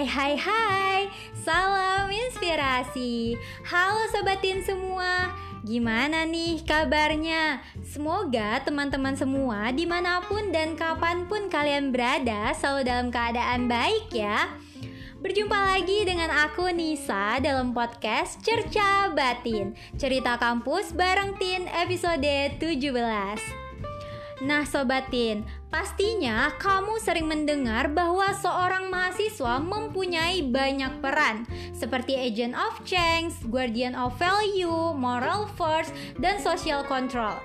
Hai hai hai. Salam inspirasi. Halo sobatin semua. Gimana nih kabarnya? Semoga teman-teman semua di mana pun dan kapan pun kalian berada Selalu dalam keadaan baik ya. Berjumpa lagi dengan aku Nisa dalam podcast Cerca Batin. Cerita kampus bareng Tin episode 17 Nah sobatin, pastinya kamu sering mendengar bahwa seorang mahasiswa mempunyai banyak peran Seperti agent of change, guardian of value, moral force, dan social control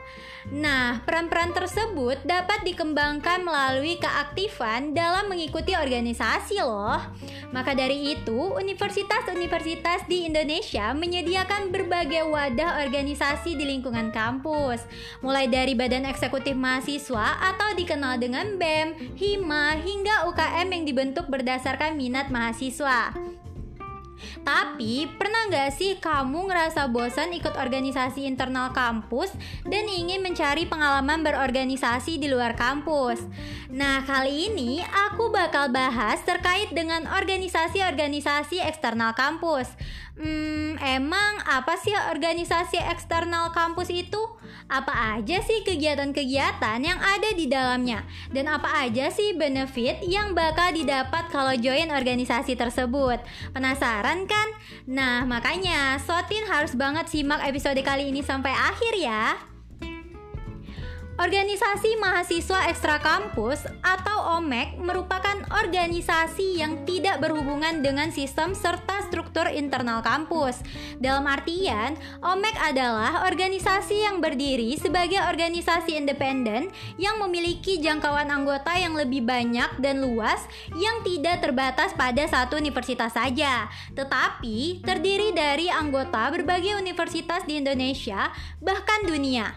Nah, peran-peran tersebut dapat dikembangkan melalui keaktifan dalam mengikuti organisasi loh. Maka dari itu, universitas-universitas di Indonesia menyediakan berbagai wadah organisasi di lingkungan kampus. Mulai dari Badan Eksekutif Mahasiswa atau dikenal dengan BEM, HIMA, hingga UKM yang dibentuk berdasarkan minat mahasiswa. Tapi pernah gak sih kamu ngerasa bosan ikut organisasi internal kampus dan ingin mencari pengalaman berorganisasi di luar kampus? Nah kali ini aku bakal bahas terkait dengan organisasi-organisasi eksternal kampus Hmm, emang apa sih organisasi eksternal kampus itu? Apa aja sih kegiatan-kegiatan yang ada di dalamnya? Dan apa aja sih benefit yang bakal didapat kalau join organisasi tersebut? Penasaran kan? Nah, makanya Sotin harus banget simak episode kali ini sampai akhir ya. Organisasi Mahasiswa Ekstra Kampus atau OMEK merupakan organisasi yang tidak berhubungan dengan sistem serta struktur internal kampus. Dalam artian, OMEK adalah organisasi yang berdiri sebagai organisasi independen yang memiliki jangkauan anggota yang lebih banyak dan luas yang tidak terbatas pada satu universitas saja, tetapi terdiri dari anggota berbagai universitas di Indonesia bahkan dunia.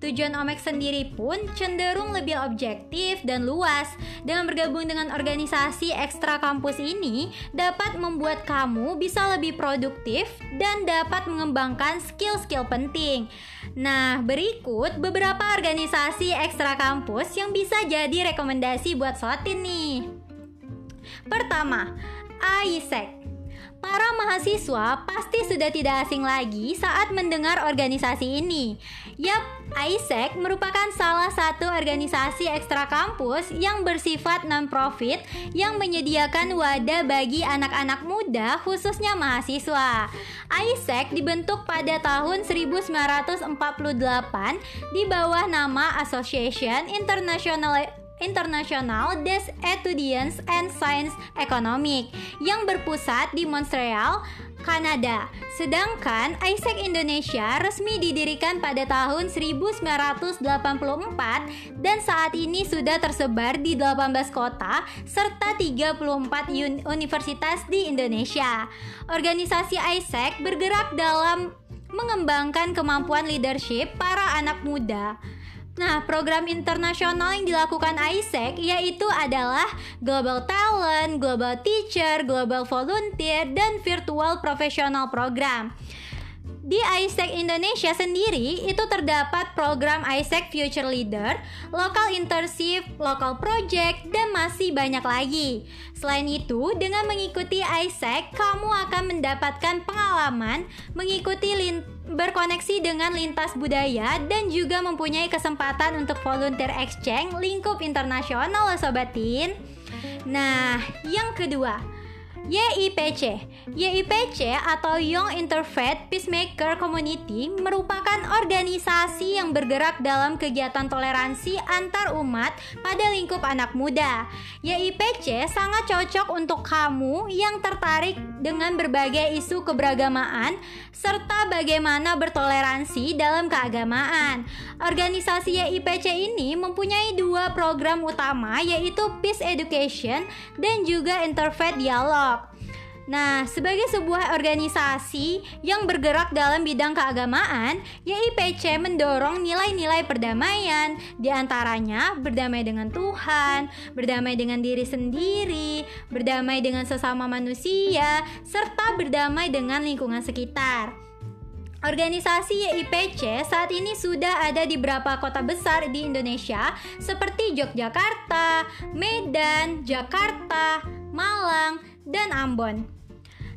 Tujuan OMEK sendiri pun cenderung lebih objektif dan luas. Dengan bergabung dengan organisasi ekstra kampus ini dapat membuat kamu bisa lebih produktif dan dapat mengembangkan skill-skill penting. Nah, berikut beberapa organisasi ekstra kampus yang bisa jadi rekomendasi buat Sotin nih. Pertama, AISEC Para mahasiswa pasti sudah tidak asing lagi saat mendengar organisasi ini. Yap, ISEC merupakan salah satu organisasi ekstra kampus yang bersifat non-profit yang menyediakan wadah bagi anak-anak muda khususnya mahasiswa. ISEC dibentuk pada tahun 1948 di bawah nama Association International International des Etudiants and Science Economic yang berpusat di Montreal, Kanada. Sedangkan ISEC Indonesia resmi didirikan pada tahun 1984 dan saat ini sudah tersebar di 18 kota serta 34 universitas di Indonesia. Organisasi ISEC bergerak dalam mengembangkan kemampuan leadership para anak muda. Nah, program internasional yang dilakukan ISEC yaitu adalah Global Talent, Global Teacher, Global Volunteer, dan Virtual Professional Program. Di ISEC Indonesia sendiri itu terdapat program ISEC Future Leader, Local Internship, Local Project, dan masih banyak lagi. Selain itu, dengan mengikuti ISEC, kamu akan mendapatkan pengalaman mengikuti berkoneksi dengan lintas budaya dan juga mempunyai kesempatan untuk volunteer exchange lingkup internasional loh sobatin. Nah, yang kedua, YIPC. YIPC atau Young Interfaith Peacemaker Community merupakan organisasi yang bergerak dalam kegiatan toleransi antar umat pada lingkup anak muda. YIPC sangat cocok untuk kamu yang tertarik dengan berbagai isu keberagamaan serta bagaimana bertoleransi dalam keagamaan. Organisasi YIPC ini mempunyai dua program utama yaitu Peace Education dan juga Interfaith Dialogue. Nah, sebagai sebuah organisasi yang bergerak dalam bidang keagamaan, YIPC mendorong nilai-nilai perdamaian, di antaranya berdamai dengan Tuhan, berdamai dengan diri sendiri, berdamai dengan sesama manusia, serta berdamai dengan lingkungan sekitar. Organisasi YIPC saat ini sudah ada di beberapa kota besar di Indonesia seperti Yogyakarta, Medan, Jakarta, Malang, dan Ambon.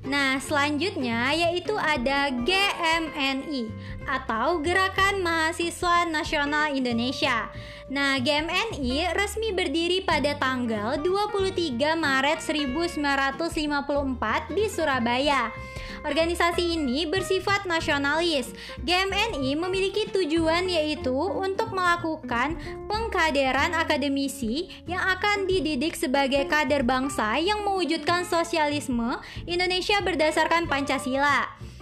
Nah, selanjutnya yaitu ada GMNI atau Gerakan Mahasiswa Nasional Indonesia. Nah, GMNI resmi berdiri pada tanggal 23 Maret 1954 di Surabaya. Organisasi ini bersifat nasionalis. GMNI memiliki tujuan yaitu untuk melakukan pengkaderan akademisi yang akan dididik sebagai kader bangsa yang mewujudkan sosialisme Indonesia berdasarkan Pancasila.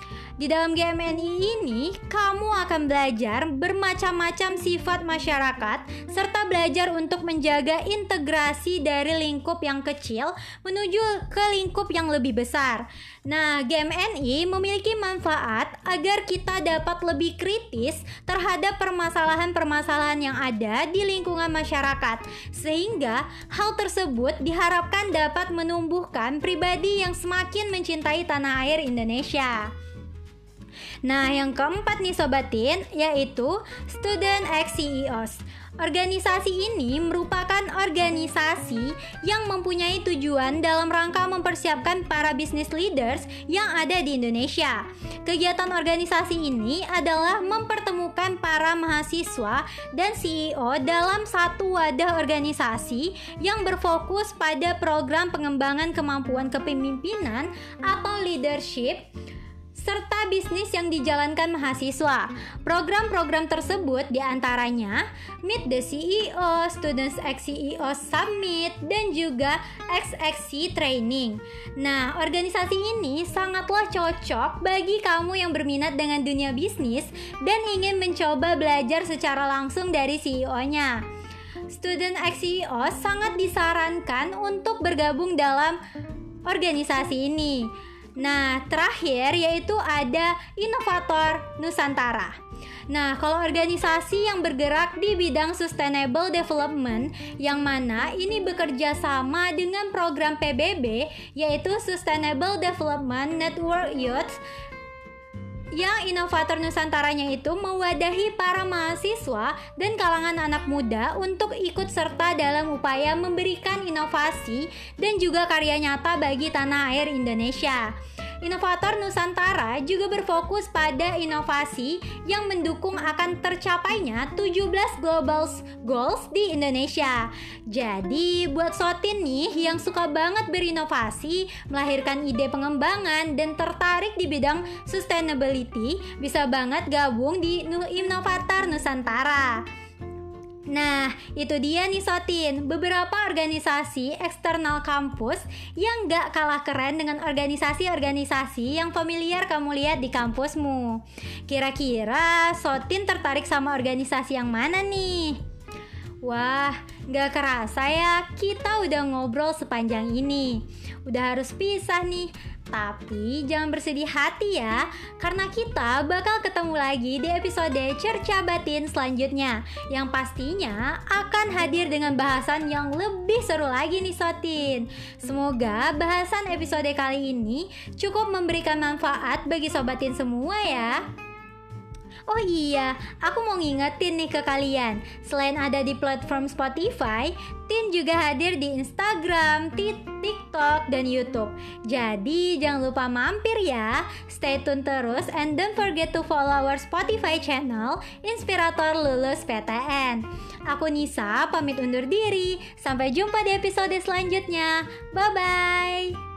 Di dalam GMNI ini, kamu akan belajar bermacam-macam sifat masyarakat serta belajar untuk menjaga integrasi dari lingkup yang kecil menuju ke lingkup yang lebih besar. Nah, GMNI memiliki manfaat agar kita dapat lebih kritis terhadap permasalahan-permasalahan yang ada di lingkungan masyarakat, sehingga hal tersebut diharapkan dapat menumbuhkan pribadi yang semakin mencintai tanah air Indonesia. Nah, yang keempat nih sobatin yaitu Student X CEOs. Organisasi ini merupakan organisasi yang mempunyai tujuan dalam rangka mempersiapkan para business leaders yang ada di Indonesia. Kegiatan organisasi ini adalah mempertemukan para mahasiswa dan CEO dalam satu wadah organisasi yang berfokus pada program pengembangan kemampuan kepemimpinan atau leadership serta bisnis yang dijalankan mahasiswa. Program-program tersebut di antaranya Meet the CEO, Students X CEO Summit, dan juga XXC Training. Nah, organisasi ini sangatlah cocok bagi kamu yang berminat dengan dunia bisnis dan ingin mencoba belajar secara langsung dari CEO-nya. Student X CEO sangat disarankan untuk bergabung dalam organisasi ini. Nah, terakhir yaitu ada inovator Nusantara. Nah, kalau organisasi yang bergerak di bidang sustainable development yang mana ini bekerja sama dengan program PBB yaitu Sustainable Development Network Youth yang inovator Nusantaranya itu mewadahi para mahasiswa dan kalangan anak muda untuk ikut serta dalam upaya memberikan inovasi dan juga karya nyata bagi tanah air Indonesia. Inovator Nusantara juga berfokus pada inovasi yang mendukung akan tercapainya 17 Global Goals di Indonesia. Jadi, buat Sotin nih yang suka banget berinovasi, melahirkan ide pengembangan dan tertarik di bidang sustainability, bisa banget gabung di Inovator Nusantara. Nah, itu dia nih Sotin, beberapa organisasi eksternal kampus yang gak kalah keren dengan organisasi-organisasi yang familiar kamu lihat di kampusmu. Kira-kira Sotin tertarik sama organisasi yang mana nih? Wah, gak kerasa ya, kita udah ngobrol sepanjang ini. Udah harus pisah nih, tapi jangan bersedih hati ya, karena kita bakal ketemu lagi di episode Cerca Batin selanjutnya. Yang pastinya akan hadir dengan bahasan yang lebih seru lagi nih Sotin. Semoga bahasan episode kali ini cukup memberikan manfaat bagi Sobatin semua ya Oh iya, aku mau ngingetin nih ke kalian. Selain ada di platform Spotify, Tin juga hadir di Instagram, TikTok, dan YouTube. Jadi jangan lupa mampir ya. Stay tune terus and don't forget to follow our Spotify channel Inspirator Lulus PTN. Aku Nisa, pamit undur diri. Sampai jumpa di episode selanjutnya. Bye-bye.